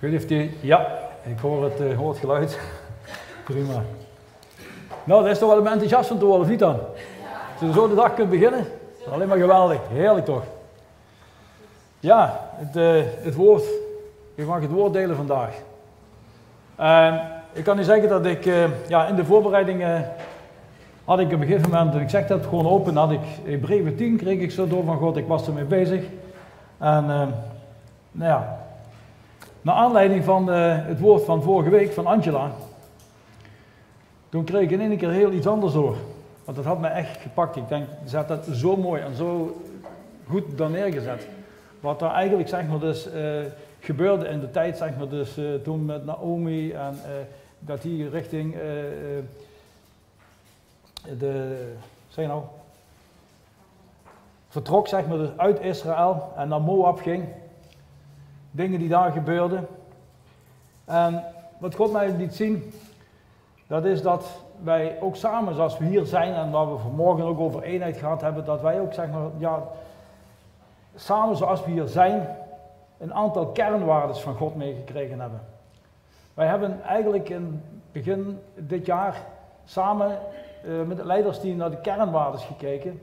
niet of die... Ja, ik hoor het, uh, hoor het geluid. Prima. Nou, daar is toch wel een enthousiast van te worden, of niet dan? Als je zo de dag kunt beginnen, alleen maar geweldig. Heerlijk toch? Ja, het, uh, het woord. Ik mag het woord delen vandaag. Uh, ik kan u zeggen dat ik uh, ja, in de voorbereidingen had ik op een gegeven moment, ik zeg dat gewoon open, had ik Hebreeën 10 kreeg ik zo door van God, ik was ermee bezig. En nou ja, naar aanleiding van het woord van vorige week van Angela, toen kreeg ik in één keer heel iets anders door. Want dat had me echt gepakt. Ik denk, ze had dat zo mooi en zo goed dan neergezet. Wat er eigenlijk, zeg maar, dus uh, gebeurde in de tijd, zeg maar, dus uh, toen met Naomi en dat die richting de, zeg nou, vertrok, zeg maar, dus uit Israël en naar Moab ging. Dingen die daar gebeurden. En wat God mij liet zien, dat is dat wij ook samen, zoals we hier zijn en waar we vanmorgen ook over eenheid gehad hebben, dat wij ook zeg maar, ja, samen zoals we hier zijn, een aantal kernwaarden van God meegekregen hebben. Wij hebben eigenlijk in begin dit jaar samen uh, met het leidersteam naar de kernwaarden gekeken.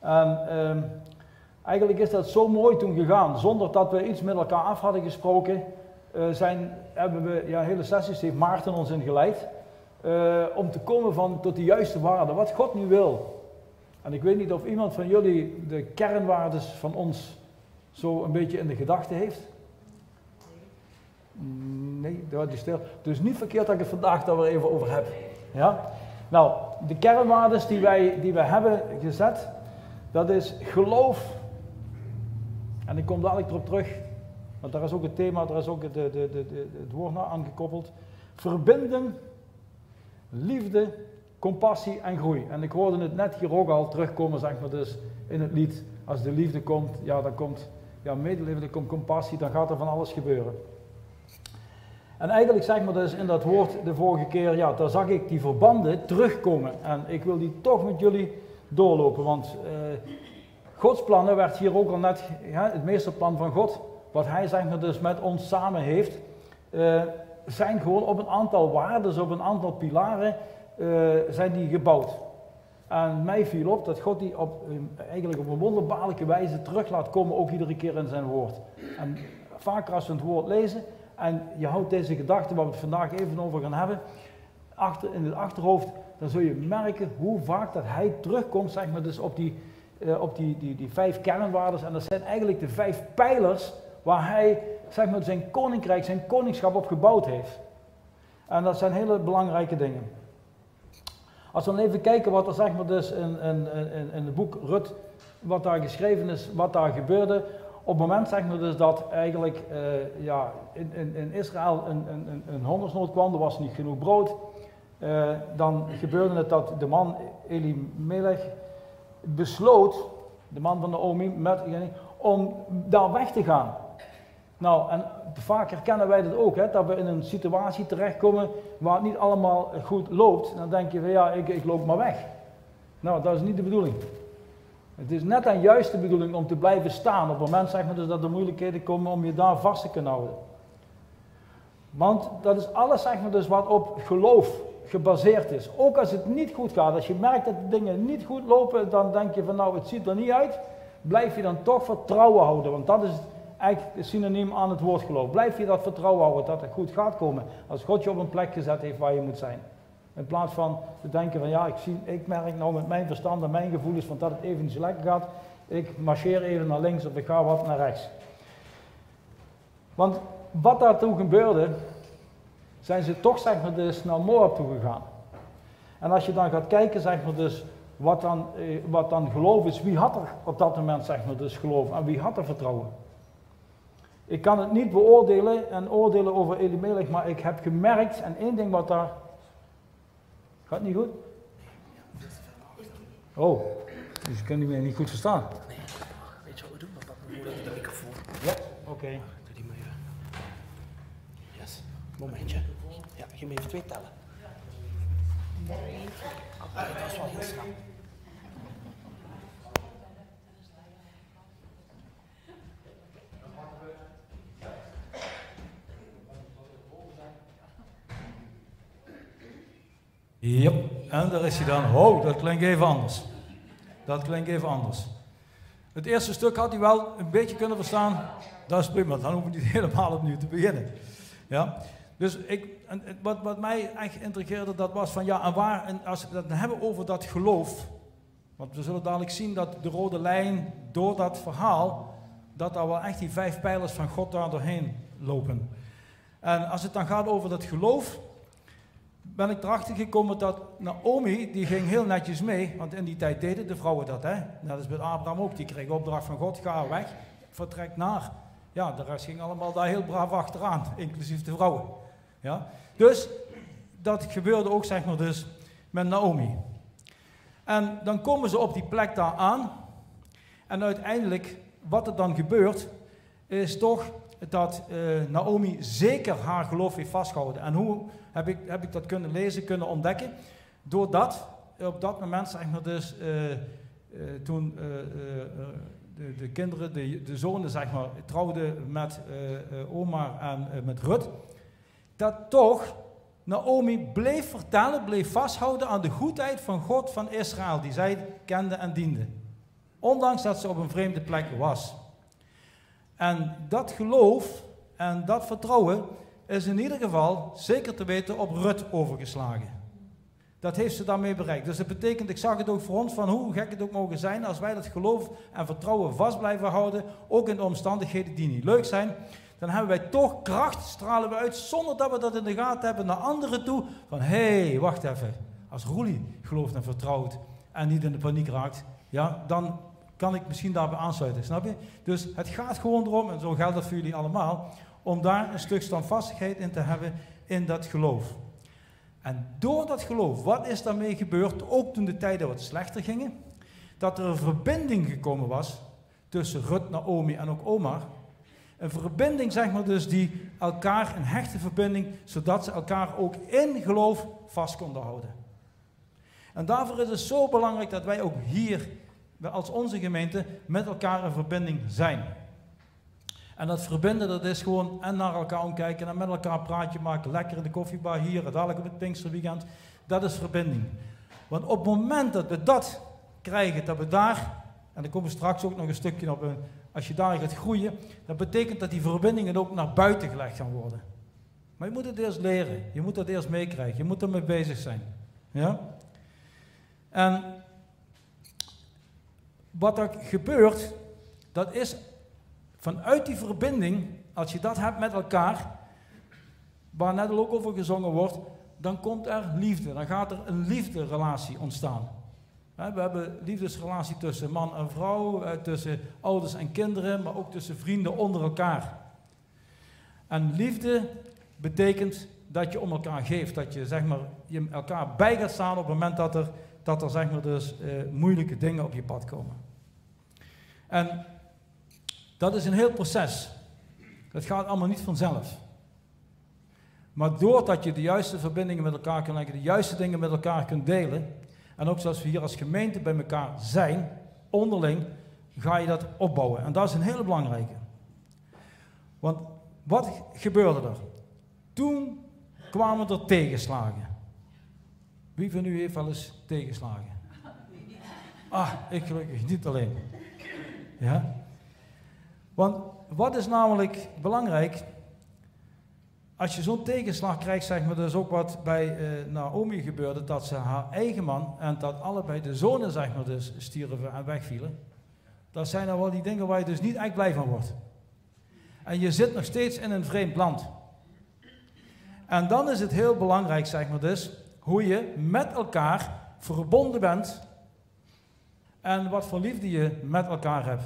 En uh, eigenlijk is dat zo mooi toen gegaan, zonder dat we iets met elkaar af hadden gesproken. Uh, zijn, hebben we ja, hele sessies, heeft Maarten ons in geleid. Uh, om te komen van, tot de juiste waarden, wat God nu wil. En ik weet niet of iemand van jullie de kernwaarden van ons zo een beetje in de gedachten heeft. Nee, dat is stil. Dus niet verkeerd dat ik het vandaag daar weer even over heb. Ja? Nou, de kernwaarden die wij, die wij hebben gezet, dat is geloof. En ik kom dadelijk erop terug, want daar is ook het thema, daar is ook de, de, de, het woord naar aangekoppeld. Verbinden liefde, compassie en groei. En ik hoorde het net hier ook al terugkomen, zeg maar, dus in het lied. Als de liefde komt, ja, dan komt ja, medeleven, dan komt compassie, dan gaat er van alles gebeuren. En eigenlijk zeg maar dus in dat woord de vorige keer, ja, daar zag ik die verbanden terugkomen. En ik wil die toch met jullie doorlopen, want uh, Gods plannen werd hier ook al net, ja, het meeste plan van God, wat hij zeg maar dus met ons samen heeft, uh, zijn gewoon op een aantal waarden, op een aantal pilaren, uh, zijn die gebouwd. En mij viel op dat God die op, eigenlijk op een wonderbaarlijke wijze terug laat komen, ook iedere keer in zijn woord. En vaker als we het woord lezen, en je houdt deze gedachte, waar we het vandaag even over gaan hebben, achter, in het achterhoofd, dan zul je merken hoe vaak dat hij terugkomt, zeg maar, dus op die, uh, op die, die, die vijf kernwaarden. En dat zijn eigenlijk de vijf pijlers waar hij zeg maar, zijn koninkrijk, zijn koningschap op gebouwd heeft. En dat zijn hele belangrijke dingen. Als we dan even kijken wat er zeg maar dus in, in, in, in het boek Rut, wat daar geschreven is, wat daar gebeurde. Op het moment zeg maar dus dat eigenlijk uh, ja, in, in, Israël een, een, een, hongersnood kwam, er was niet genoeg brood. Uh, dan gebeurde het dat de man Elimelech besloot, de man van de Omi, met, om daar weg te gaan. Nou, en vaak herkennen wij dat ook, hè, dat we in een situatie terechtkomen waar het niet allemaal goed loopt. Dan denk je van ja, ik, ik loop maar weg. Nou, dat is niet de bedoeling. Het is net en juist de bedoeling om te blijven staan. Op het moment zeg maar dus dat er moeilijkheden komen om je daar vast te kunnen houden. Want dat is alles zeg maar dus wat op geloof gebaseerd is. Ook als het niet goed gaat, als je merkt dat de dingen niet goed lopen, dan denk je van nou het ziet er niet uit. Blijf je dan toch vertrouwen houden, want dat is eigenlijk synoniem aan het woord geloof. Blijf je dat vertrouwen houden dat het goed gaat komen. Als God je op een plek gezet heeft waar je moet zijn. In plaats van te denken van ja, ik, zie, ik merk nou met mijn verstand en mijn gevoelens van dat het even niet lekker gaat. Ik marcheer even naar links of ik ga wat naar rechts. Want wat daar toen gebeurde, zijn ze toch zeg maar dus naar Moab toe gegaan. En als je dan gaat kijken zeg maar dus wat dan, eh, wat dan geloof is, wie had er op dat moment zeg maar dus geloof en wie had er vertrouwen? Ik kan het niet beoordelen en oordelen over Elimelech, maar ik heb gemerkt, en één ding wat daar... Gaat niet goed? Oh, dus je kunt mij niet goed verstaan. Nee, weet je wat we doen? We pakken even de microfoon. Ja, oké. Okay. Doe die maar even. Yes, momentje. Je moet even twee tellen. Ah, dat. Yep. en daar is hij dan. Oh, dat klinkt even anders. Dat klinkt even anders. Het eerste stuk had hij wel een beetje kunnen verstaan. Dat is prima, dan hoef we niet helemaal opnieuw te beginnen. Ja. Dus ik, wat, wat mij echt intrigeerde, dat was van ja, en waar, en als we het hebben over dat geloof, want we zullen dadelijk zien dat de rode lijn door dat verhaal, dat daar wel echt die vijf pijlers van God daar doorheen lopen. En als het dan gaat over dat geloof, ben ik erachter gekomen dat Naomi, die ging heel netjes mee, want in die tijd deden de vrouwen dat, hè. Net als met Abraham ook, die kreeg opdracht van God, ga weg, vertrek naar. Ja, de rest ging allemaal daar heel braaf achteraan, inclusief de vrouwen. Ja? Dus dat gebeurde ook, zeg maar, dus met Naomi. En dan komen ze op die plek daar aan. En uiteindelijk, wat er dan gebeurt, is toch dat uh, Naomi zeker haar geloof heeft vastgehouden. En hoe heb ik, heb ik dat kunnen lezen, kunnen ontdekken? Doordat op dat moment, zeg maar dus, uh, uh, toen de, de, kinderen, de, de zonen, zeg maar, trouwden met Omar en met Rut, dat toch Naomi bleef vertellen, bleef vasthouden aan de goedheid van God van Israël, die zij kende en diende. Ondanks dat ze op een vreemde plek was. En dat geloof en dat vertrouwen is in ieder geval zeker te weten op Rut overgeslagen. Dat heeft ze daarmee bereikt. Dus dat betekent, ik zag het ook voor ons, van hoe gek het ook mogen zijn, als wij dat geloof en vertrouwen vast blijven houden, ook in de omstandigheden die niet leuk zijn, dan hebben wij toch kracht, stralen we uit, zonder dat we dat in de gaten hebben naar anderen toe. Van hé, hey, wacht even. Als Roelie gelooft en vertrouwt en niet in de paniek raakt, ja, dan kan ik misschien daarbij aansluiten, snap je? Dus het gaat gewoon erom, en zo geldt dat voor jullie allemaal, om daar een stuk standvastigheid in te hebben in dat geloof. En door dat geloof, wat is daarmee gebeurd, ook toen de tijden wat slechter gingen, dat er een verbinding gekomen was tussen Rut, Naomi en ook Omar, een verbinding, zeg maar dus, die elkaar, een hechte verbinding, zodat ze elkaar ook in geloof vast konden houden. En daarvoor is het zo belangrijk dat wij ook hier, als onze gemeente, met elkaar in verbinding zijn. En dat verbinden, dat is gewoon en naar elkaar omkijken en met elkaar praatje maken, lekker in de koffiebar hier, dadelijk op het Pinksterweekend. Dat is verbinding. Want op het moment dat we dat krijgen, dat we daar, en dan komen we straks ook nog een stukje op een als je daar gaat groeien, dat betekent dat die verbindingen ook naar buiten gelegd gaan worden. Maar je moet het eerst leren, je moet dat eerst meekrijgen, je moet ermee bezig zijn. Ja? En wat er gebeurt, dat is vanuit die verbinding, als je dat hebt met elkaar, waar net ook over gezongen wordt, dan komt er liefde, dan gaat er een liefderelatie ontstaan. We hebben liefdesrelatie tussen man en vrouw, eh, tussen ouders en kinderen, maar ook tussen vrienden onder elkaar. En liefde betekent dat je om elkaar geeft, dat je, zeg maar, je elkaar bij gaat staan op het moment dat er, dat er zeg maar, dus, eh, moeilijke dingen op je pad komen. En dat is een heel proces. Dat gaat allemaal niet vanzelf. Maar doordat je de juiste verbindingen met elkaar kunt leggen, de juiste dingen met elkaar kunt delen, en ook zoals we hier als gemeente bij elkaar zijn, onderling, ga je dat opbouwen. En dat is een hele belangrijke. Want wat gebeurde er? Toen kwamen er tegenslagen. Wie van u heeft wel eens tegenslagen? Ah, ik gelukkig niet alleen. Ja? Want wat is namelijk belangrijk? Als je zo'n tegenslag krijgt, zeg maar, dus ook wat bij uh, Naomi gebeurde, dat ze haar eigen man en dat allebei de zonen, zeg maar, dus stierven en wegvielen. Dat zijn dan wel die dingen waar je dus niet echt blij van wordt. En je zit nog steeds in een vreemd land. En dan is het heel belangrijk, zeg maar dus, hoe je met elkaar verbonden bent en wat voor liefde je met elkaar hebt.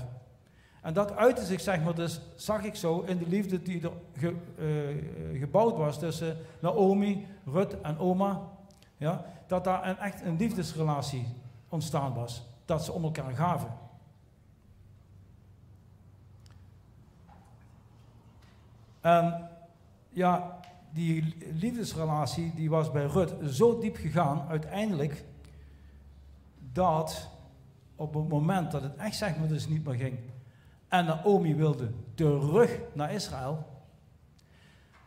En dat uitte zich, zeg maar, dus zag ik zo in de liefde die er ge, uh, gebouwd was tussen Naomi, Rut en oma. Ja, dat daar een, echt een liefdesrelatie ontstaan was. Dat ze om elkaar gaven. En ja, die liefdesrelatie die was bij Rut zo diep gegaan, uiteindelijk, dat op het moment dat het echt zeg maar dus niet meer ging, en Naomi wilde terug naar Israël,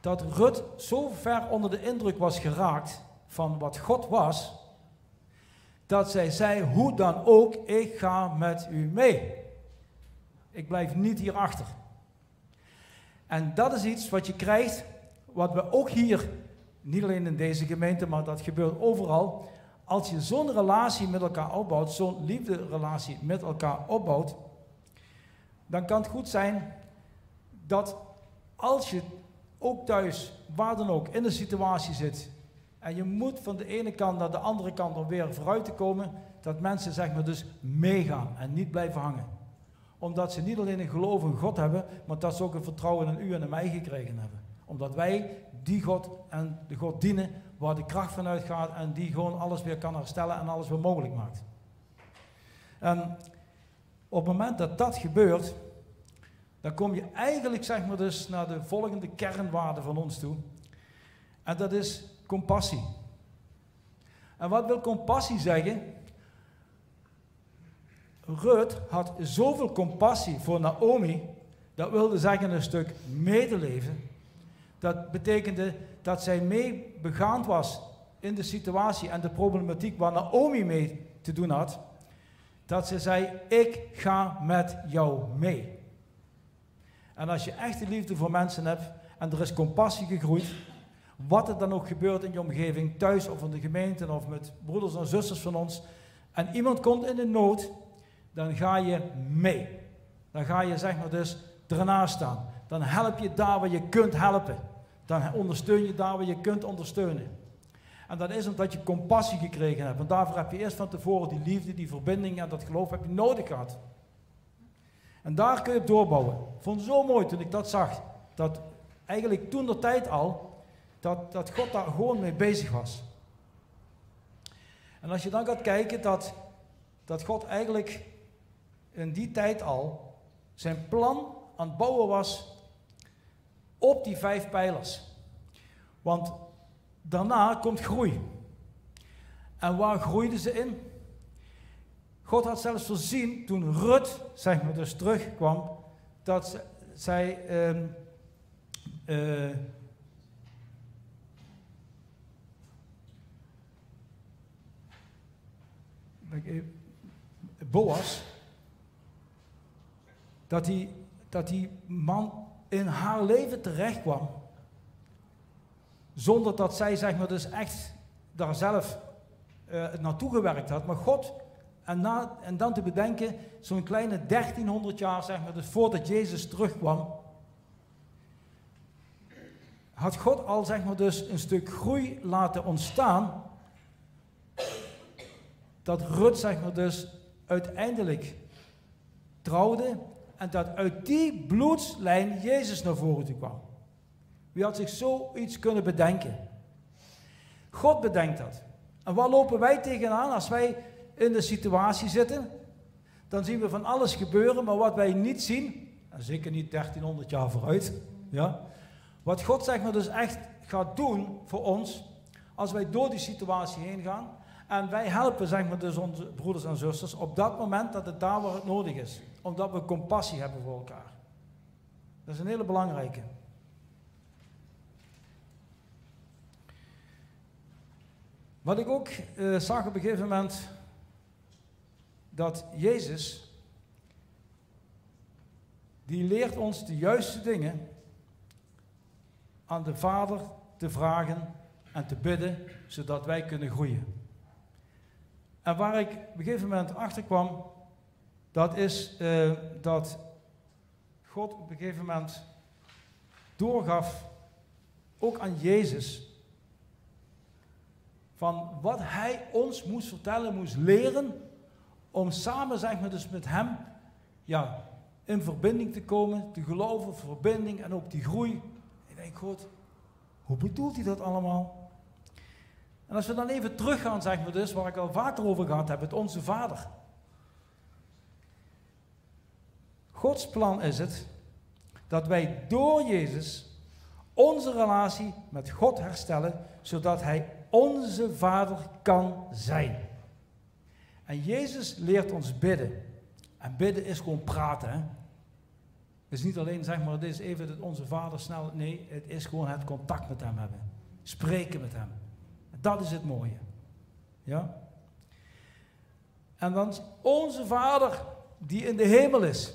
dat Rut zo ver onder de indruk was geraakt van wat God was, dat zij zei, hoe dan ook, ik ga met u mee. Ik blijf niet hierachter. En dat is iets wat je krijgt, wat we ook hier, niet alleen in deze gemeente, maar dat gebeurt overal. Als je zo'n relatie met elkaar opbouwt, zo'n liefderelatie met elkaar opbouwt, dan kan het goed zijn dat als je ook thuis, waar dan ook, in een situatie zit en je moet van de ene kant naar de andere kant om weer vooruit te komen, dat mensen zeg maar dus meegaan en niet blijven hangen. Omdat ze niet alleen een geloof in God hebben, maar dat ze ook een vertrouwen in u en in mij gekregen hebben. Omdat wij die God en de God dienen waar de kracht van uitgaat en die gewoon alles weer kan herstellen en alles weer mogelijk maakt. En op het moment dat dat gebeurt, dan kom je eigenlijk zeg maar dus naar de volgende kernwaarde van ons toe. En dat is compassie. En wat wil compassie zeggen? Rut had zoveel compassie voor Naomi, dat wilde zeggen een stuk medeleven. Dat betekende dat zij mee begaand was in de situatie en de problematiek waar Naomi mee te doen had. Dat ze zei, ik ga met jou mee. En als je echte liefde voor mensen hebt en er is compassie gegroeid, wat er dan ook gebeurt in je omgeving, thuis of in de gemeente of met broeders en zusters van ons, en iemand komt in de nood, dan ga je mee. Dan ga je zeg maar dus ernaast staan. Dan help je daar waar je kunt helpen. Dan ondersteun je daar waar je kunt ondersteunen. En dat is omdat je compassie gekregen hebt. Want daarvoor heb je eerst van tevoren die liefde, die verbinding en dat geloof heb je nodig gehad. En daar kun je op doorbouwen. Ik vond het zo mooi toen ik dat zag. Dat eigenlijk toen de tijd al, dat, dat God daar gewoon mee bezig was. En als je dan gaat kijken dat, dat God eigenlijk in die tijd al zijn plan aan het bouwen was op die vijf pijlers. Want daarna komt groei. En waar groeiden ze in? God had zelfs voorzien, toen Rut, zeg maar, dus terugkwam, dat zij um, uh, Boas, dat die, dat die man in haar leven terecht kwam. Zonder dat zij zeg maar dus echt daar zelf uh, naartoe gewerkt had. Maar God en, en dan te bedenken, zo'n kleine 1300 jaar, zeg maar, dus voordat Jezus terugkwam, had God al, zeg maar, dus een stuk groei laten ontstaan, dat Rut, zeg maar, dus uiteindelijk trouwde en dat uit die bloedslijn Jezus naar voren toe kwam. Wie had zich zoiets kunnen bedenken? God bedenkt dat. En waar lopen wij tegenaan als wij in de situatie zitten, dan zien we van alles gebeuren, maar wat wij niet zien, en zeker niet 1300 jaar vooruit, ja, wat God zeg maar dus echt gaat doen voor ons, als wij door die situatie heen gaan, en wij helpen zeg maar dus onze broeders en zusters op dat moment dat het daar waar het nodig is, omdat we compassie hebben voor elkaar. Dat is een hele belangrijke. Wat ik ook uh, zag op een gegeven moment dat Jezus, die leert ons de juiste dingen aan de Vader te vragen en te bidden, zodat wij kunnen groeien. En waar ik op een gegeven moment achter kwam, dat is uh, dat God op een gegeven moment doorgaf, ook aan Jezus, van wat Hij ons moest vertellen, moest leren om samen zeg maar, dus met hem ja, in verbinding te komen, te geloven, verbinding en ook die groei. Ik denk, God, hoe bedoelt hij dat allemaal? En als we dan even teruggaan, zeg maar dus, waar ik al vaker over gehad heb, het Onze Vader. Gods plan is het dat wij door Jezus onze relatie met God herstellen, zodat Hij onze Vader kan zijn. En Jezus leert ons bidden. En bidden is gewoon praten. Hè? Het is niet alleen zeg maar, dit is even dat onze vader snel. Nee, het is gewoon het contact met hem hebben. Spreken met hem. Dat is het mooie. Ja? En dan onze Vader die in de hemel is.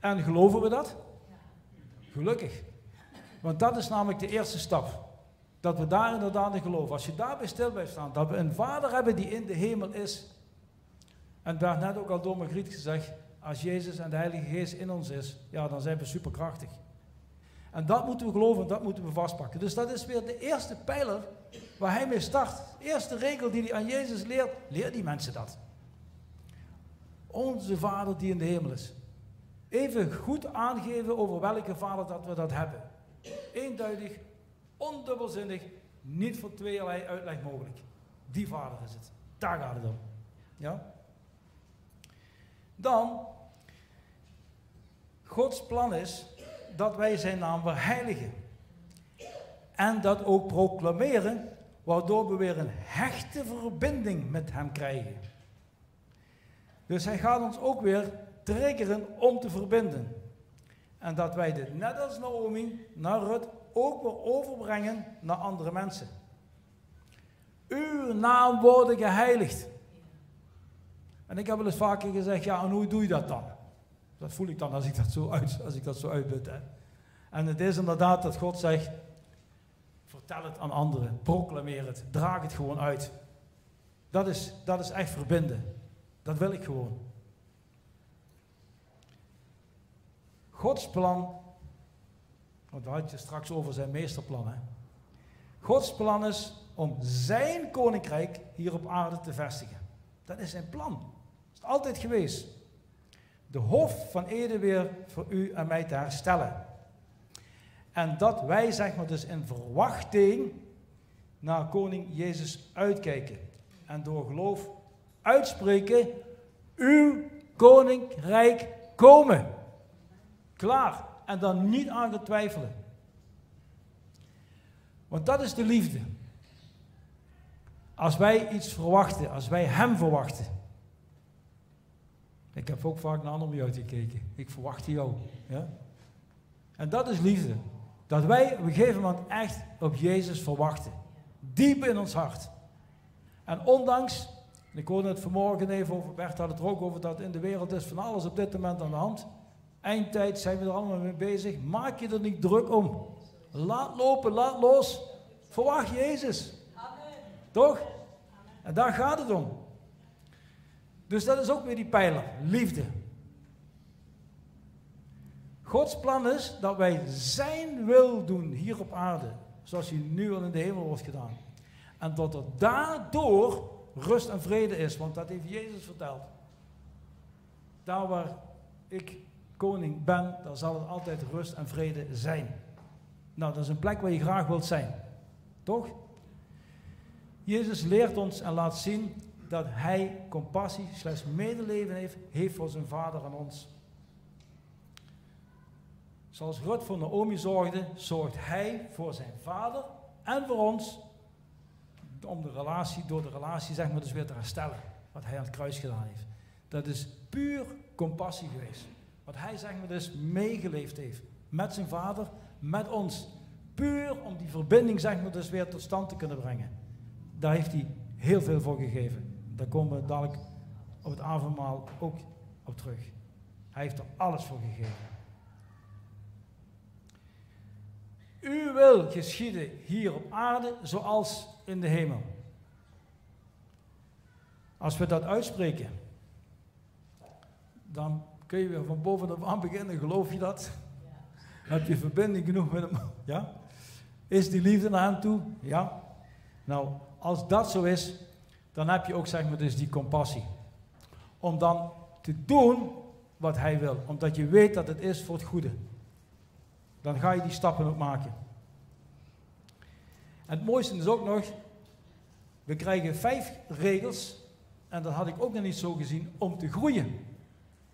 En geloven we dat? Gelukkig. Want dat is namelijk de eerste stap. Dat we daar inderdaad in geloven. Als je daarbij stil blijft staan, dat we een Vader hebben die in de hemel is. En daar net ook al door Margriet gezegd, als Jezus en de Heilige Geest in ons is, ja, dan zijn we superkrachtig. En dat moeten we geloven, dat moeten we vastpakken. Dus dat is weer de eerste pijler waar hij mee start. De eerste regel die hij aan Jezus leert, leer die mensen dat. Onze Vader die in de hemel is. Even goed aangeven over welke Vader dat we dat hebben. Eenduidig, ondubbelzinnig, niet voor tweeërlei uitleg mogelijk. Die Vader is het. Daar gaat het om. Ja? Dan, Gods plan is dat wij zijn naam verheiligen. En dat ook proclameren, waardoor we weer een hechte verbinding met Hem krijgen. Dus Hij gaat ons ook weer triggeren om te verbinden. En dat wij dit net als Naomi naar Rut ook weer overbrengen naar andere mensen. Uw naam worden geheiligd. En ik heb wel eens vaker gezegd, ja, en hoe doe je dat dan? Dat voel ik dan als ik dat zo, uit, als ik dat zo. Hè. En het is inderdaad dat God zegt, vertel het aan anderen, proclameer het, draag het gewoon uit. Dat is, dat is echt verbinden. Dat wil ik gewoon. Gods plan, want we hadden het straks over zijn meesterplan. Hè? Gods plan is om zijn koninkrijk hier op aarde te vestigen. Dat is zijn plan. Dat is altijd geweest. De hof van Ede weer voor u en mij te herstellen. En dat wij, zeg maar, dus in verwachting naar koning Jezus uitkijken. En door geloof uitspreken, uw koninkrijk komen. Klaar. En dan niet aan te twijfelen. Want dat is de liefde. Als wij iets verwachten, als wij Hem verwachten. Ik heb ook vaak naar anderen uitgekeken. Ik verwacht jou. Ja? En dat is liefde. Dat wij op een gegeven moment echt op Jezus verwachten. Diep in ons hart. En ondanks, ik hoorde het vanmorgen even over, Bert had het er ook over, dat in de wereld is van alles op dit moment aan de hand. Eindtijd zijn we er allemaal mee bezig. Maak je er niet druk om. Laat lopen, laat los. Verwacht Jezus. Amen. Toch? En daar gaat het om. Dus dat is ook weer die pijler, liefde. Gods plan is dat wij zijn wil doen hier op aarde, zoals hij nu al in de hemel wordt gedaan. En dat er daardoor rust en vrede is, want dat heeft Jezus verteld. Daar waar ik koning ben, dan zal er altijd rust en vrede zijn. Nou, dat is een plek waar je graag wilt zijn. Toch? Jezus leert ons en laat zien dat hij compassie, slechts medeleven heeft, heeft voor zijn vader en ons. Zoals Rut voor Naomi zorgde, zorgt hij voor zijn vader en voor ons om de relatie, door de relatie zeg maar dus weer te herstellen. Wat hij aan het kruis gedaan heeft. Dat is puur compassie geweest. Wat hij zeg maar dus meegeleefd heeft. Met zijn vader, met ons. Puur om die verbinding zeg maar dus weer tot stand te kunnen brengen. Daar heeft hij heel veel voor gegeven. Daar komen we dadelijk op het avondmaal ook op terug. Hij heeft er alles voor gegeven. U wil geschieden hier op aarde zoals in de hemel. Als we dat uitspreken, dan kun je weer van bovenaf aan beginnen. Geloof je dat? Heb je verbinding genoeg met hem? Ja? Is die liefde naar hem toe? Ja. Nou, als dat zo is, dan heb je ook zeg maar dus die compassie. Om dan te doen wat hij wil. Omdat je weet dat het is voor het goede. Dan ga je die stappen ook maken. En het mooiste is ook nog, we krijgen vijf regels, en dat had ik ook nog niet zo gezien, om te groeien.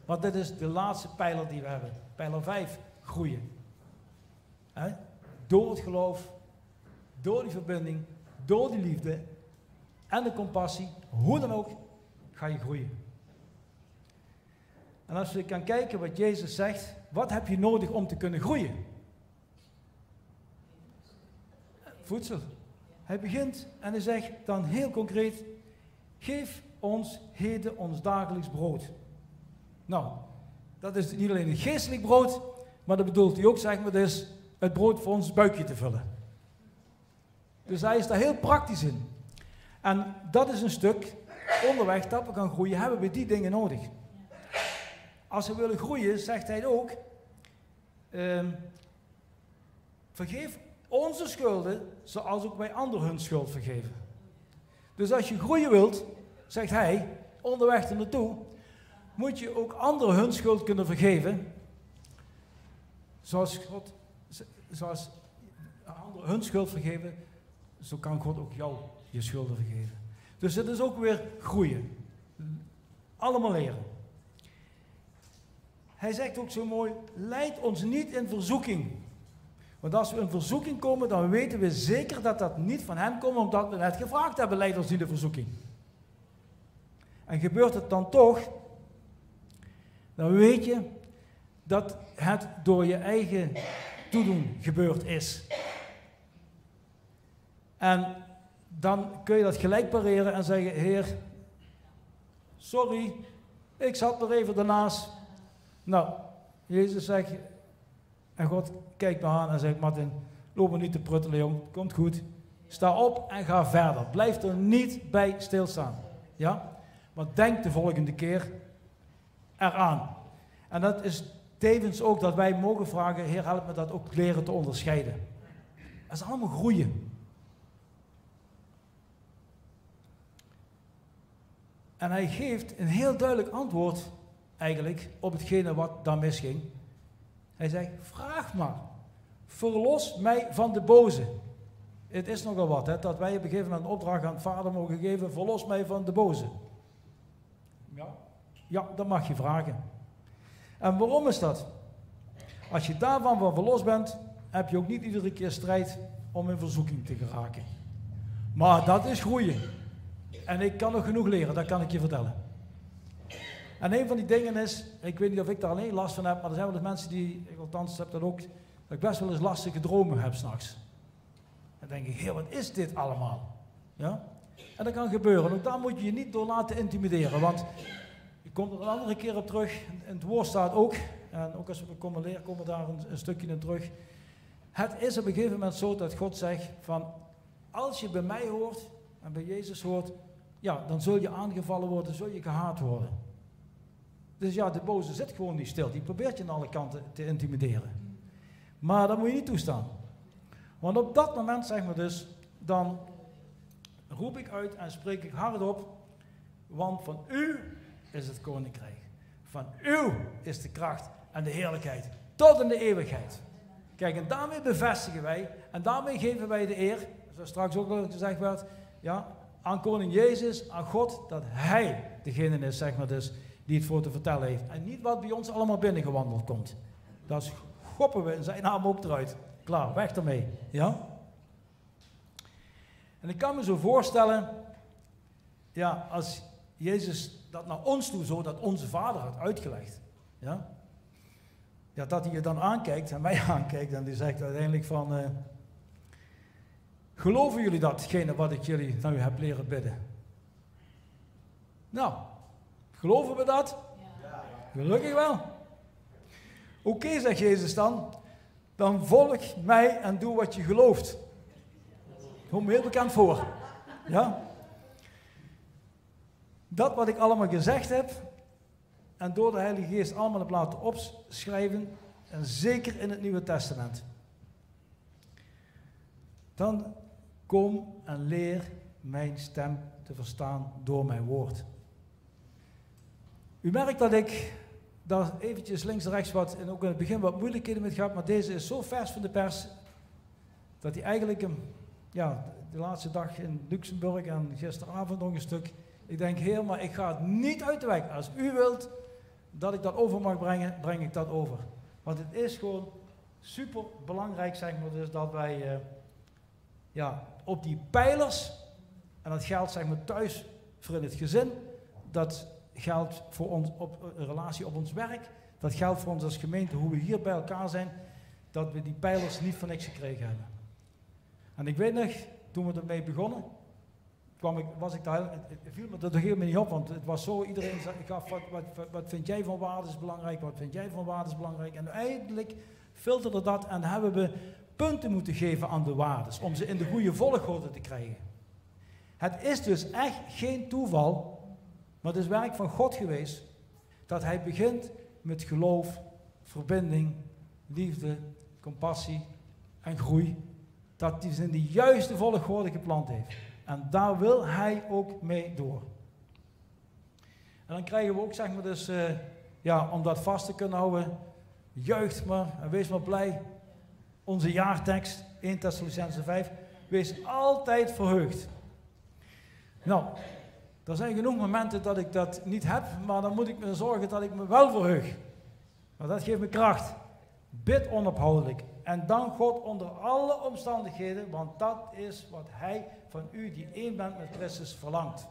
Want dit is de laatste pijler die we hebben. Pijler 5, groeien. Door het geloof, door die verbinding, door die liefde en de compassie, hoe dan ook, ga je groeien. En als we gaan kijken wat Jezus zegt, wat heb je nodig om te kunnen groeien? voedsel. Hij begint en hij zegt dan heel concreet: Geef ons heden ons dagelijks brood. Nou, dat is niet alleen een geestelijk brood, maar dat bedoelt hij ook, zeg maar, dus het brood voor ons buikje te vullen. Dus hij is daar heel praktisch in. En dat is een stuk onderweg dat we gaan groeien, hebben we die dingen nodig. Als we willen groeien, zegt hij ook, ehm, vergeef onze schulden zoals ook wij anderen hun schuld vergeven. Dus als je groeien wilt, zegt hij, onderweg er naartoe, moet je ook anderen hun schuld kunnen vergeven. Zoals God, zoals anderen hun schuld vergeven, zo kan God ook jou je schulden vergeven. Dus het is ook weer groeien. Allemaal leren. Hij zegt ook zo mooi, leid ons niet in verzoeking. Want als we in verzoeking komen, dan weten we zeker dat dat niet van hem komt, omdat we net gevraagd hebben, leid ons niet in verzoeking. En gebeurt het dan toch, dan weet je dat het door je eigen toedoen gebeurd is. En dan kun je dat gelijk pareren en zeggen: Heer, sorry, ik zat er even daarnaast. Nou, Jezus zegt, en God kijkt me aan en zegt: Martin, loop maar niet te pruttelen, jong, komt goed. Sta op en ga verder. Blijf er niet bij stilstaan. Ja? Maar denk de volgende keer eraan. En dat is tevens ook dat wij mogen vragen: Heer, help me dat ook leren te onderscheiden. Dat is allemaal groeien. En hij geeft een heel duidelijk antwoord eigenlijk op hetgene wat daar misging. Hij zegt, vraag maar, verlos mij van de boze. Het is nogal wat, hè, dat wij op een gegeven moment een opdracht aan het vader mogen geven, verlos mij van de boze. Ja, dat mag je vragen. En waarom is dat? Als je daarvan van verlost bent, heb je ook niet iedere keer strijd om in verzoeking te geraken. Maar dat is groeien. En ik kan nog genoeg leren, dat kan ik je vertellen. En een van die dingen is, ik weet niet of ik daar alleen last van heb, maar er zijn wel eens mensen die, ik althans heb dat ook, dat ik best wel eens lastige dromen heb s'nachts. Dan denk ik, heer, wat is dit allemaal? Ja? En dat kan gebeuren. En ook daar moet je je niet door laten intimideren, want komt er een andere keer op terug. En het woord staat ook, en ook als we komen leren, komen we daar een, een stukje in terug. Het is op een gegeven moment zo dat God zegt van, als je bij mij hoort en bij Jezus hoort, ja, dan zul je aangevallen worden, zul je gehaat worden. Dus ja, de boze zit gewoon niet stil. Die probeert je aan alle kanten te intimideren. Maar dat moet je niet toestaan. Want op dat moment, zeg maar dus, dan roep ik uit en spreek ik hardop, want van u is het koninkrijk. Van u is de kracht en de heerlijkheid tot in de eeuwigheid. Kijk, en daarmee bevestigen wij en daarmee geven wij de eer, zoals straks ook al gezegd werd, ja, aan koning Jezus, aan God, dat hij degene is, zeg maar dus, die het voor te vertellen heeft. En niet wat bij ons allemaal binnengewandeld komt. Dat schoppen we in zijn naam ook eruit. Klaar, weg ermee. Ja? En ik kan me zo voorstellen, ja, als Jezus dat naar ons toe zo, dat onze vader had uitgelegd. Ja? Ja, dat hij je dan aankijkt en mij aankijkt en die zegt uiteindelijk van, uh, geloven jullie datgene wat ik jullie nou heb leren bidden? Nou, Geloven we dat? Ja. Gelukkig wel. Oké, zegt Jezus dan. Dan volg mij en doe wat je gelooft. Komt me heel bekend voor. Ja? Dat wat ik allemaal gezegd heb, en door de Heilige Geest allemaal heb laten opschrijven, en zeker in het Nieuwe Testament. Dan kom en leer mijn stem te verstaan door mijn woord. U merkt dat ik daar eventjes links en rechts wat, en ook in het begin wat moeilijkheden met gehad, maar deze is zo vers van de pers, dat hij eigenlijk, ja, de laatste dag in Luxemburg en gisteravond nog een stuk, ik denk, heer, maar ik ga het niet uit de weg. Als u wilt dat ik dat over mag brengen, breng ik dat over. Want het is gewoon super belangrijk, zeg maar, dus dat wij uh, ja, op die pijlers, en dat geldt zeg maar thuis voor in het gezin, dat geldt voor ons op een relatie op ons werk. Dat geldt voor ons als gemeente, hoe we hier bij elkaar zijn, dat we die pijlers niet van niks gekregen hebben. En ik weet nog, toen we ermee begonnen, kwam ik, was ik daar, het, viel me dat helemaal niet op, want het was zo, iedereen gaf, wat, wat, wat, vind jij van waarde is belangrijk, wat vind jij van waarde is belangrijk. En uiteindelijk filterde dat en hebben we punten moeten geven aan de waardes, om ze in de goede volgorde te krijgen. Het is dus echt geen toeval, maar het is werk van God geweest, dat hij begint met geloof, verbinding, liefde, compassie en groei. Dat hij ze in de juiste volgorde geplant heeft. En daar wil hij ook mee door. En dan krijgen we ook, zeg maar, dus, uh, ja, om dat vast te kunnen houden, juicht maar en wees maar blij. Onze jaartekst, 1 Thessalonicense 5, wees altijd verheugd. Nou, er zijn genoeg momenten dat ik dat niet heb, maar dan moet ik me zorgen dat ik me wel verheug. Want dat geeft me kracht. Bid onophoudelijk. En dank God onder alle omstandigheden, want dat is wat Hij van u, die één bent met Christus, verlangt.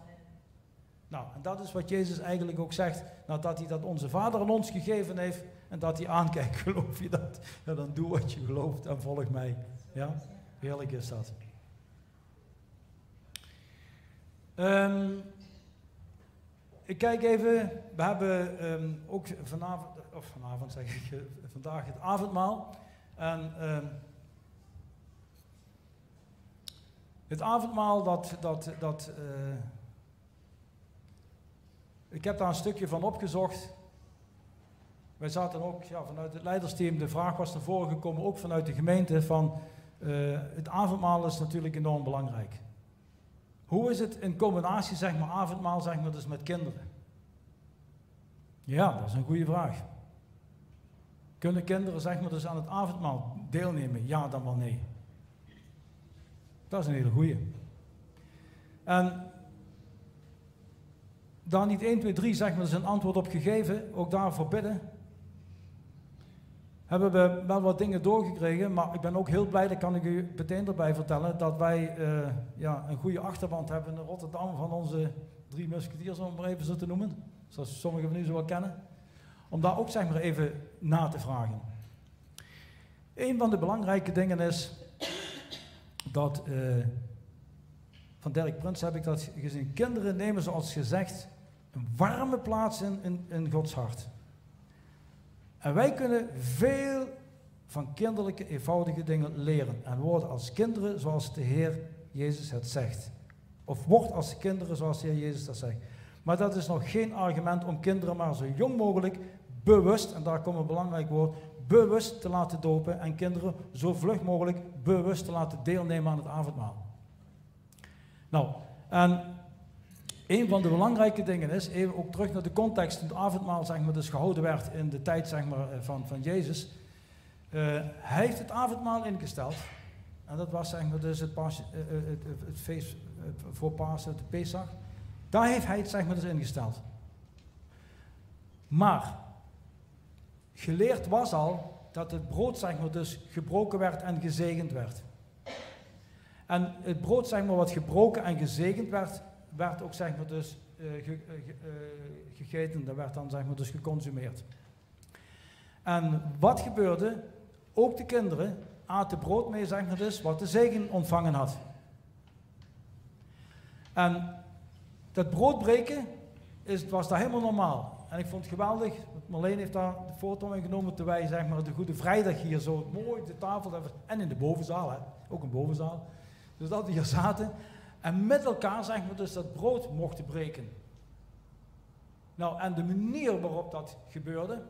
Nou, en dat is wat Jezus eigenlijk ook zegt, nadat hij dat onze Vader aan ons gegeven heeft en dat hij aankijkt, geloof je dat? Ja, dan doe wat je gelooft en volg mij. Ja, heerlijk is dat. Um, ik kijk even, we hebben um, ook vanavond, of vanavond zeg ik, vandaag het avondmaal. En um, het avondmaal, dat, dat, dat uh, ik heb daar een stukje van opgezocht. Wij zaten ook ja, vanuit het leidersteam, de vraag was naar voren gekomen, ook vanuit de gemeente, van uh, het avondmaal is natuurlijk enorm belangrijk. Hoe is het in combinatie, zeg maar, avondmaal, zeg maar, dus met kinderen? Ja, dat is een goede vraag. Kunnen kinderen, zeg maar, dus aan het avondmaal deelnemen? Ja, dan wel nee. Dat is een hele goede. En daar niet 1, 2, 3, zeg maar, dus een antwoord op gegeven, ook daarvoor bidden hebben we wel wat dingen doorgekregen, maar ik ben ook heel blij, dat kan ik u meteen erbij vertellen, dat wij uh, ja, een goede achterband hebben in Rotterdam van onze drie musketiers, om het maar even zo te noemen, zoals sommigen van u zo wel kennen, om daar ook zeg maar even na te vragen. Een van de belangrijke dingen is dat, uh, van Dirk Prins heb ik dat gezien, kinderen nemen zoals gezegd een warme plaats in, in, in Gods hart. En wij kunnen veel van kinderlijke, eenvoudige dingen leren en worden als kinderen zoals de Heer Jezus het zegt. Of wordt als kinderen zoals de Heer Jezus dat zegt. Maar dat is nog geen argument om kinderen maar zo jong mogelijk bewust, en daar komt een belangrijk woord, bewust te laten dopen en kinderen zo vlug mogelijk bewust te laten deelnemen aan het avondmaal. Nou, en een van de belangrijke dingen is, even ook terug naar de context, toen het avondmaal zeg maar, dus gehouden werd in de tijd zeg maar, van, van Jezus. Uh, hij heeft het avondmaal ingesteld. En dat was zeg maar, dus het, pas, het, het, het, feest voor Pasen, de Pesach. Daar heeft hij het zeg maar, dus ingesteld. Maar, geleerd was al dat het brood zeg maar, dus gebroken werd en gezegend werd. En het brood zeg maar, wat gebroken en gezegend werd, werd ook zeg maar dus uh, ge, uh, gegeten, dat werd dan zeg maar dus geconsumeerd. En wat gebeurde? Ook de kinderen aten brood mee, zeg maar dus, wat de zegen ontvangen had. En dat broodbreken is, was daar helemaal normaal. En ik vond het geweldig, Marleen heeft daar de foto mee genomen terwijl wij zeg maar, de Goede Vrijdag hier zo mooi de tafel hebben. En in de bovenzaal, hè, ook een bovenzaal. Dus dat we hier zaten. En met elkaar, zeg maar, dus dat brood mochten breken. Nou, en de manier waarop dat gebeurde,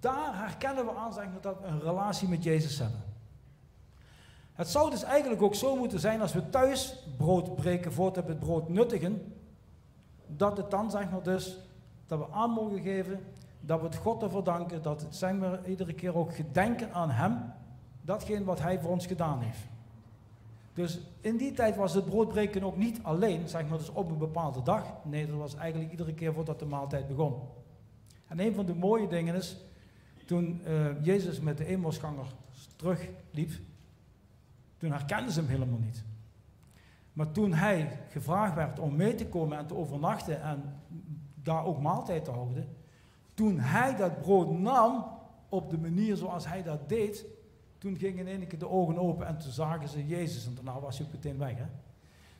daar herkennen we aan, zeg maar, dat we een relatie met Jezus hebben. Het zou dus eigenlijk ook zo moeten zijn als we thuis brood breken voordat we het brood nuttigen, dat het dan, zeg maar, dus, dat we aan mogen geven, dat we het God ervoor danken, dat zeg maar, iedere keer ook gedenken aan Hem, datgene wat Hij voor ons gedaan heeft. Dus in die tijd was het broodbreken ook niet alleen, zeg maar, dus op een bepaalde dag. Nee, dat was eigenlijk iedere keer voordat de maaltijd begon. En een van de mooie dingen is, toen uh, Jezus met de eenmansganger terugliep, toen herkenden ze hem helemaal niet. Maar toen hij gevraagd werd om mee te komen en te overnachten en daar ook maaltijd te houden, toen hij dat brood nam op de manier zoals hij dat deed, toen gingen in één keer de ogen open en toen zagen ze Jezus en daarna was hij ook meteen weg. Hè?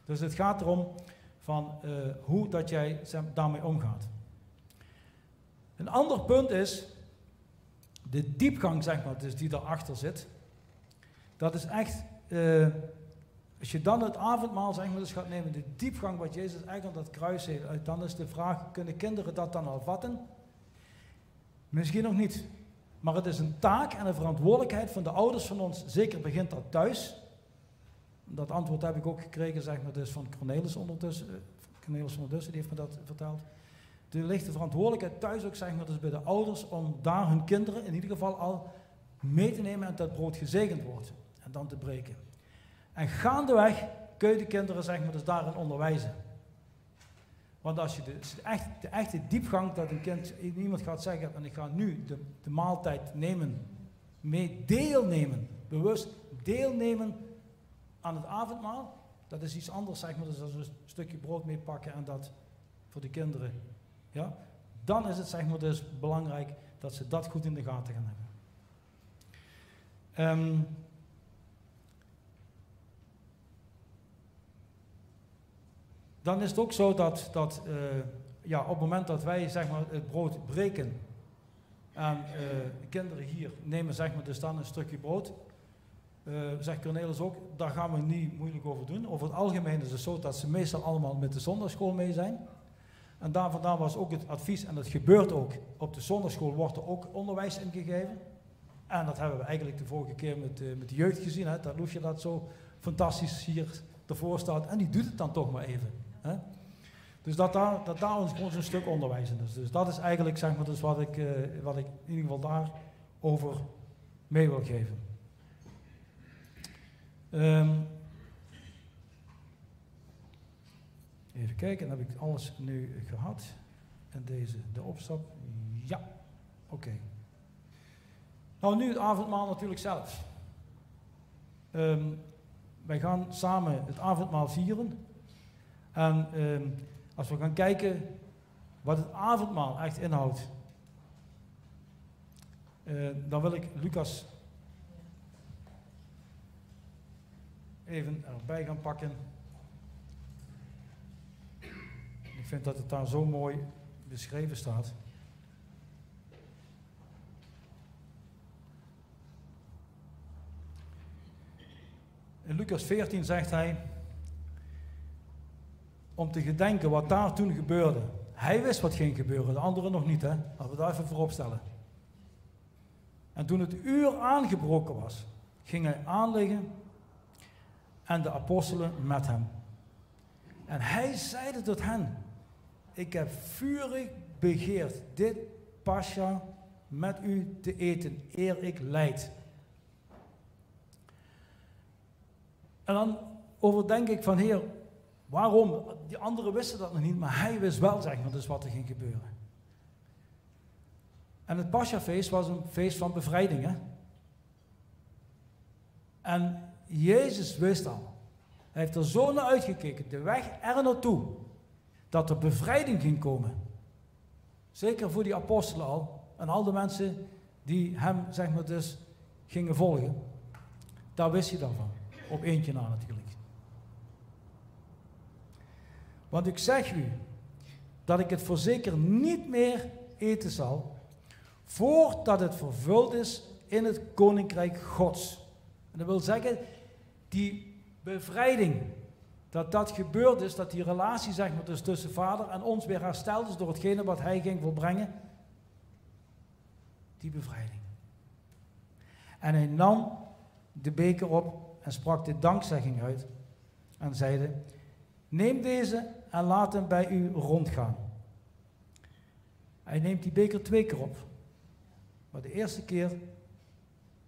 Dus het gaat erom van eh, hoe dat jij daarmee omgaat. Een ander punt is de diepgang, zeg maar, dus die daarachter zit. Dat is echt, eh, als je dan het avondmaal zeg maar, dus gaat nemen, de diepgang wat Jezus eigenlijk aan dat kruis heeft, dan is de vraag, kunnen kinderen dat dan al vatten? Misschien nog niet. Maar het is een taak en een verantwoordelijkheid van de ouders van ons. Zeker begint dat thuis. Dat antwoord heb ik ook gekregen, zeg maar, dus van Cornelis ondertussen. Eh, Cornelis ondertussen, die heeft me dat verteld. Er ligt de verantwoordelijkheid thuis ook, zeg maar, dus bij de ouders om daar hun kinderen in ieder geval al mee te nemen en dat brood gezegend wordt. En dan te breken. En gaandeweg kun je de kinderen, zeg maar, dus daarin onderwijzen. Want als je de, echt, de echte diepgang dat een kind, iemand gaat zeggen, en ik ga nu de, de maaltijd nemen, mee deelnemen, bewust deelnemen aan het avondmaal, dat is iets anders, zeg maar, dus als we een stukje brood meepakken en dat voor de kinderen, ja, dan is het zeg maar dus belangrijk dat ze dat goed in de gaten gaan hebben. Um, dan is het ook zo dat, dat uh, ja, op het moment dat wij zeg maar, het brood breken en uh, de kinderen hier nemen zeg maar, dus dan een stukje brood, uh, zegt Cornelis ook, daar gaan we niet moeilijk over doen. Over het algemeen is het zo dat ze meestal allemaal met de zondagschool mee zijn. En daar vandaan was ook het advies, en dat gebeurt ook, op de zondagschool wordt er ook onderwijs in gegeven. En dat hebben we eigenlijk de vorige keer met, met de jeugd gezien, hè, dat Loesje dat zo fantastisch hier ervoor staat. En die doet het dan toch maar even. Dus dat daar, dat ons, een stuk onderwijs in is. Dus dat is eigenlijk zeg maar, dus wat, ik, uh, wat ik in ieder geval daarover mee wil geven. Um, even kijken, dan heb ik alles nu gehad. En deze, de opstap. Ja, oké. Nou, nu het avondmaal natuurlijk zelf. Um, wij gaan samen het avondmaal vieren. En ehm, als we gaan kijken wat het avondmaal echt inhoudt, uh, dan wil ik Lucas even erbij gaan pakken. Ik vind dat het daar zo mooi beschreven staat. In Lucas 14 zegt hij, om te gedenken wat daar toen gebeurde. Hij wist wat ging gebeuren, de anderen nog niet, hè? Laten we daar even voorop stellen. En toen het uur aangebroken was, ging hij aanliggen en de apostelen met hem. En hij zeide tot hen: Ik heb vurig begeerd dit pascha met u te eten, eer ik leid. En dan overdenk ik van Heer, Waarom? Die anderen wisten dat nog niet, maar hij wist wel, zeg maar, dus wat er ging gebeuren. En het Pascha-feest was een feest van bevrijding, hè? En Jezus wist al. Hij heeft er zo naar uitgekeken, de weg er naartoe, dat er bevrijding ging komen. Zeker voor die apostelen al, en al de mensen die hem, zeg maar, dus gingen volgen. Daar wist hij dan van. Op eentje na natuurlijk. Want ik zeg u dat ik het voorzeker niet meer eten zal, voordat het vervuld is in het koninkrijk Gods. En dat wil zeggen, die bevrijding, dat dat gebeurd is, dat die relatie zeg maar, dus tussen vader en ons weer hersteld is door hetgene wat hij ging volbrengen, die bevrijding. En hij nam de beker op en sprak de dankzegging uit en zeide, Neem deze en laat hem bij u rondgaan. Hij neemt die beker twee keer op. Maar de eerste keer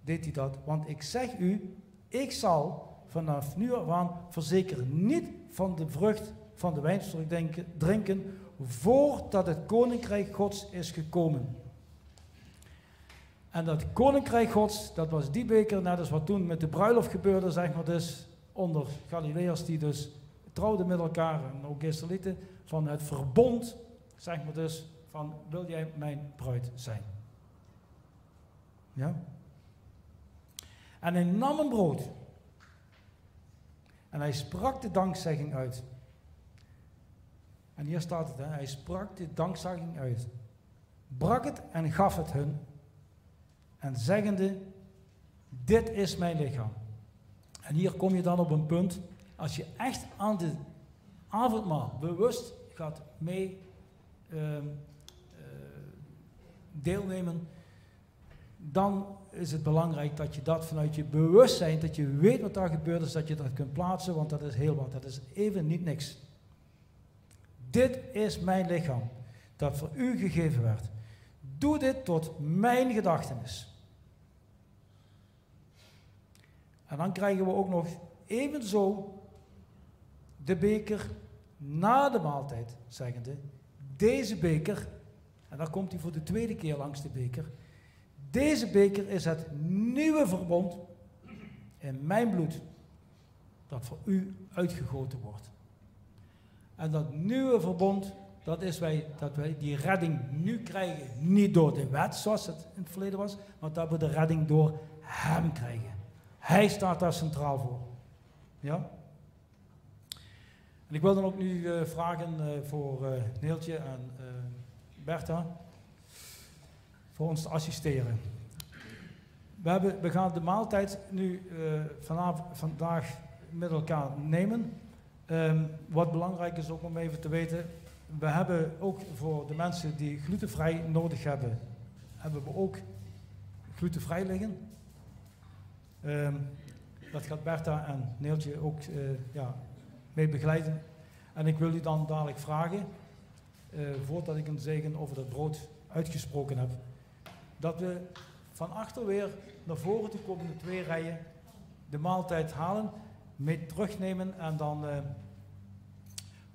deed hij dat. Want ik zeg u, ik zal vanaf nu af aan verzekeren niet van de vrucht van de wijnstok drinken, voordat het koninkrijk Gods is gekomen. En dat koninkrijk Gods, dat was die beker, net als wat toen met de bruiloft gebeurde, zeg maar dus, onder Galileërs die dus trouwden met elkaar, en ook Israëlieten, van het verbond, zeg maar dus, van wil jij mijn bruid zijn? Ja? En hij nam een brood. En hij sprak de dankzegging uit. En hier staat het, hè? hij sprak de dankzegging uit. Brak het en gaf het hun. En zeggende, dit is mijn lichaam. En hier kom je dan op een punt, als je echt aan de avondmaal bewust gaat mee ehm, eh, deelnemen, dan is het belangrijk dat je dat vanuit je bewustzijn, dat je weet wat daar gebeurd is, dat je dat kunt plaatsen, want dat is heel wat. Dat is even niet niks. Dit is mijn lichaam, dat voor u gegeven werd. Doe dit tot mijn gedachtenis. En dan krijgen we ook nog evenzo de beker na de maaltijd, zeggende, deze beker, en dan komt hij voor de tweede keer langs de beker, deze beker is het nieuwe verbond in mijn bloed, dat voor u uitgegoten wordt. En dat nieuwe verbond, dat is wij, dat wij die redding nu krijgen, niet door de wet zoals het in het verleden was, maar dat we de redding door Hem krijgen. Hij staat daar centraal voor. Ja? En ik wil dan ook nu uh, vragen uh, voor uh, Neeltje en Bertha voor ons te assisteren. We, hebben, we gaan de maaltijd nu vanavond, vandaag met elkaar nemen. Um, wat belangrijk is ook om even te weten, we hebben ook voor de mensen die glutenvrij nodig hebben, hebben we ook glutenvrij liggen. Um, dat gaat Bertha en Neeltje ook ja, mee begeleiden. En ik wil u dan dadelijk vragen, uh, voordat ik een zegen over dat brood uitgesproken heb, dat we van achter weer naar voren te komende twee rijen de maaltijd halen, mee terugnemen en dan uh,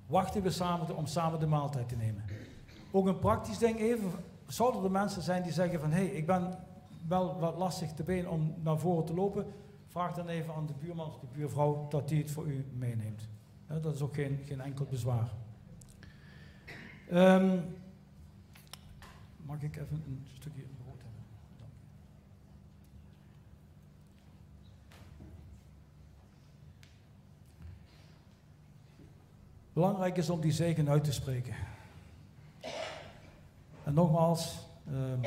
wachten we samen om samen de maaltijd te nemen. Ook een praktisch ding even, zouden er mensen zijn die zeggen van hé, hey, ik ben wel wat lastig te been om naar voren te lopen, vraag dan even aan de buurman of de buurvrouw dat die het voor u meeneemt. Dat is ook geen, geen enkel bezwaar. Um, mag ik even een stukje brood hebben? Belangrijk is om die zegen uit te spreken. En nogmaals, um,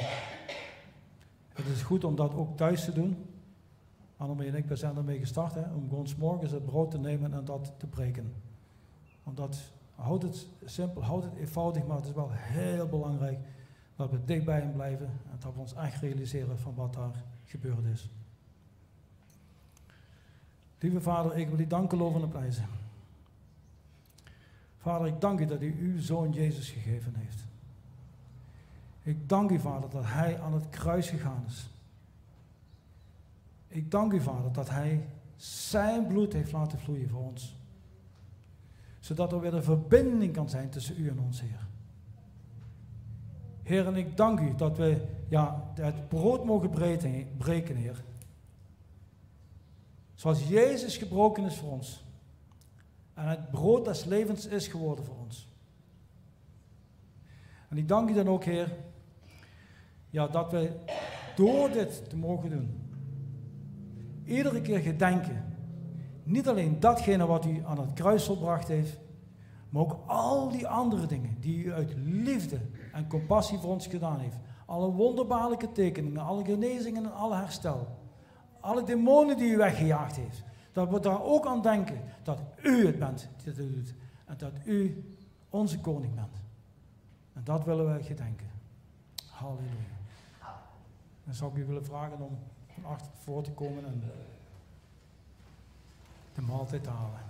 het is goed om dat ook thuis te doen. Annemie en ik we zijn ermee gestart, hè, om gewoon morgens het brood te nemen en dat te breken. Omdat, houd het simpel, houd het eenvoudig, maar het is wel heel belangrijk dat we dicht bij hem blijven en dat we ons echt realiseren van wat daar gebeurd is. Lieve Vader, ik wil u danken, loven en prijzen. Vader, ik dank u dat u uw zoon Jezus gegeven heeft. Ik dank u, Vader, dat hij aan het kruis gegaan is. Ik dank u, Vader, dat Hij zijn bloed heeft laten vloeien voor ons. Zodat er weer een verbinding kan zijn tussen u en ons, Heer. Heer, en ik dank u dat we ja, het brood mogen breken, Heer. Zoals Jezus gebroken is voor ons. En het brood des levens is geworden voor ons. En ik dank u dan ook, Heer, ja, dat we door dit te mogen doen, iedere keer gedenken. Niet alleen datgene wat u aan het kruis volbracht heeft, maar ook al die andere dingen die u uit liefde en compassie voor ons gedaan heeft. Alle wonderbaarlijke tekeningen, alle genezingen en alle herstel. Alle demonen die u weggejaagd heeft. Dat we daar ook aan denken dat u het bent die dit doet. En dat u onze koning bent. En dat willen we gedenken. Halleluja. Dan zou ik u willen vragen om van achter voor te komen en de maaltijd te halen.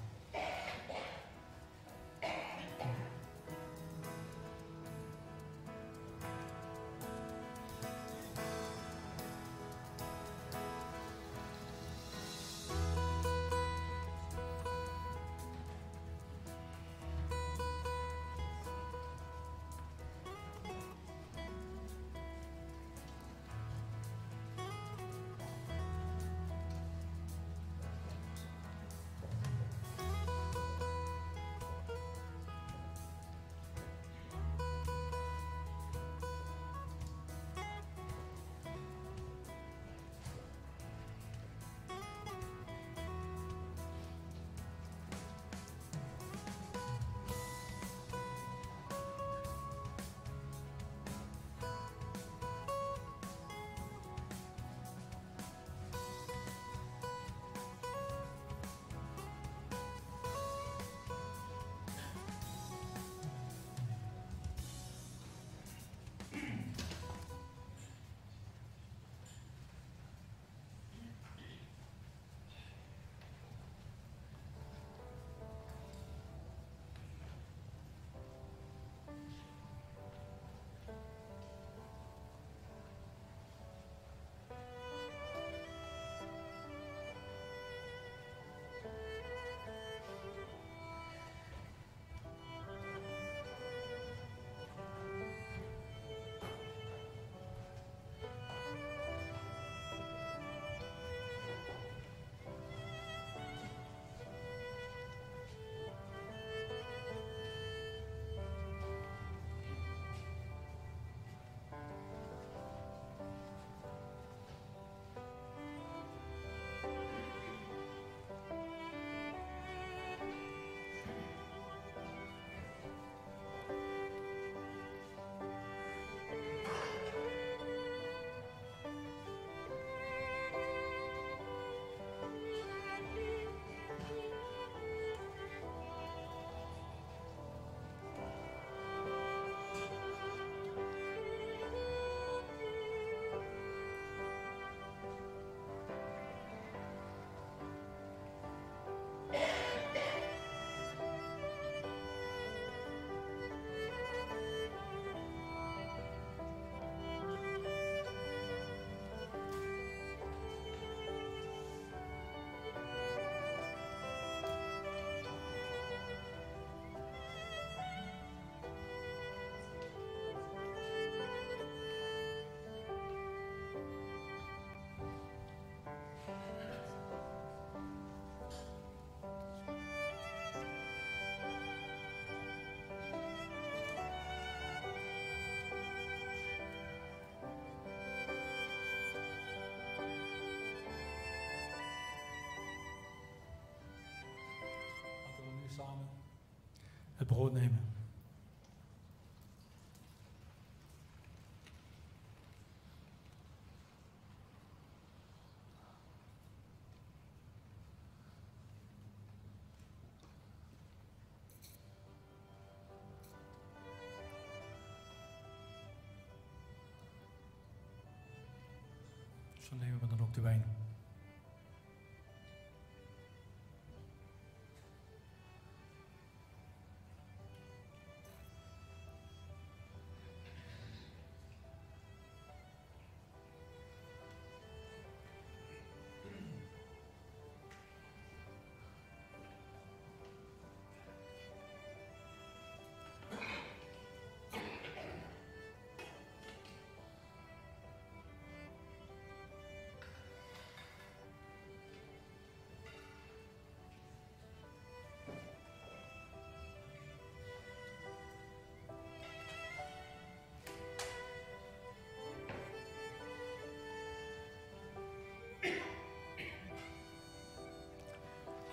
Het brood.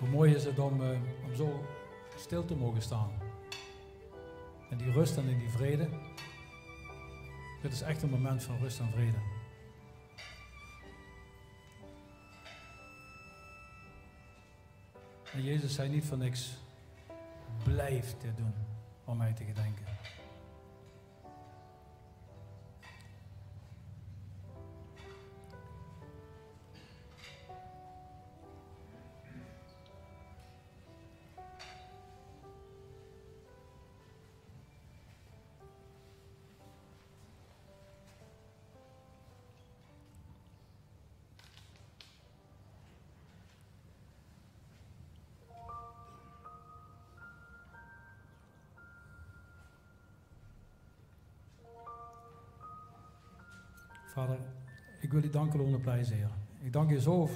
Hoe mooi is het om, eh, om zo stil te mogen staan. En die rust en in die vrede. Dit is echt een moment van rust en vrede. En Jezus zei niet van niks, blijf dit doen om mij te gedenken. Vader, ik wil u danken, loon en prijzen, Heer. Ik dank u zo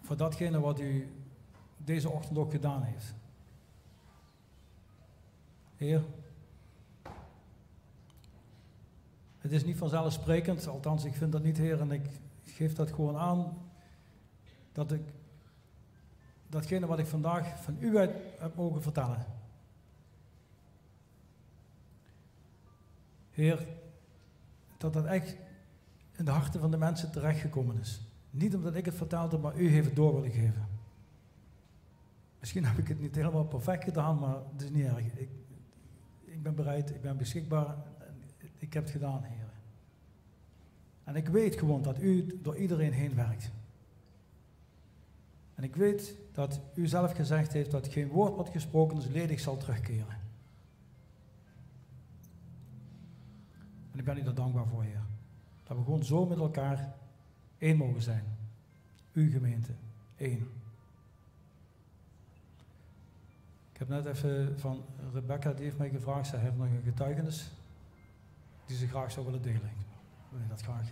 voor datgene wat u deze ochtend ook gedaan heeft. Heer, het is niet vanzelfsprekend, althans ik vind dat niet, Heer, en ik geef dat gewoon aan, dat ik datgene wat ik vandaag van u uit heb mogen vertellen. Heer, dat dat echt in de harten van de mensen terechtgekomen is. Niet omdat ik het vertelde, maar u heeft het door willen geven. Misschien heb ik het niet helemaal perfect gedaan, maar het is niet erg. Ik, ik ben bereid, ik ben beschikbaar. Ik heb het gedaan, Heer. En ik weet gewoon dat u door iedereen heen werkt. En ik weet dat u zelf gezegd heeft dat geen woord wat gesproken is ledig zal terugkeren. En ik ben u daar dankbaar voor, Heer. Dat we gewoon zo met elkaar één mogen zijn. Uw gemeente, één. Ik heb net even van Rebecca, die heeft mij gevraagd, zij heeft nog een getuigenis die ze graag zou willen delen. Wil je dat graag...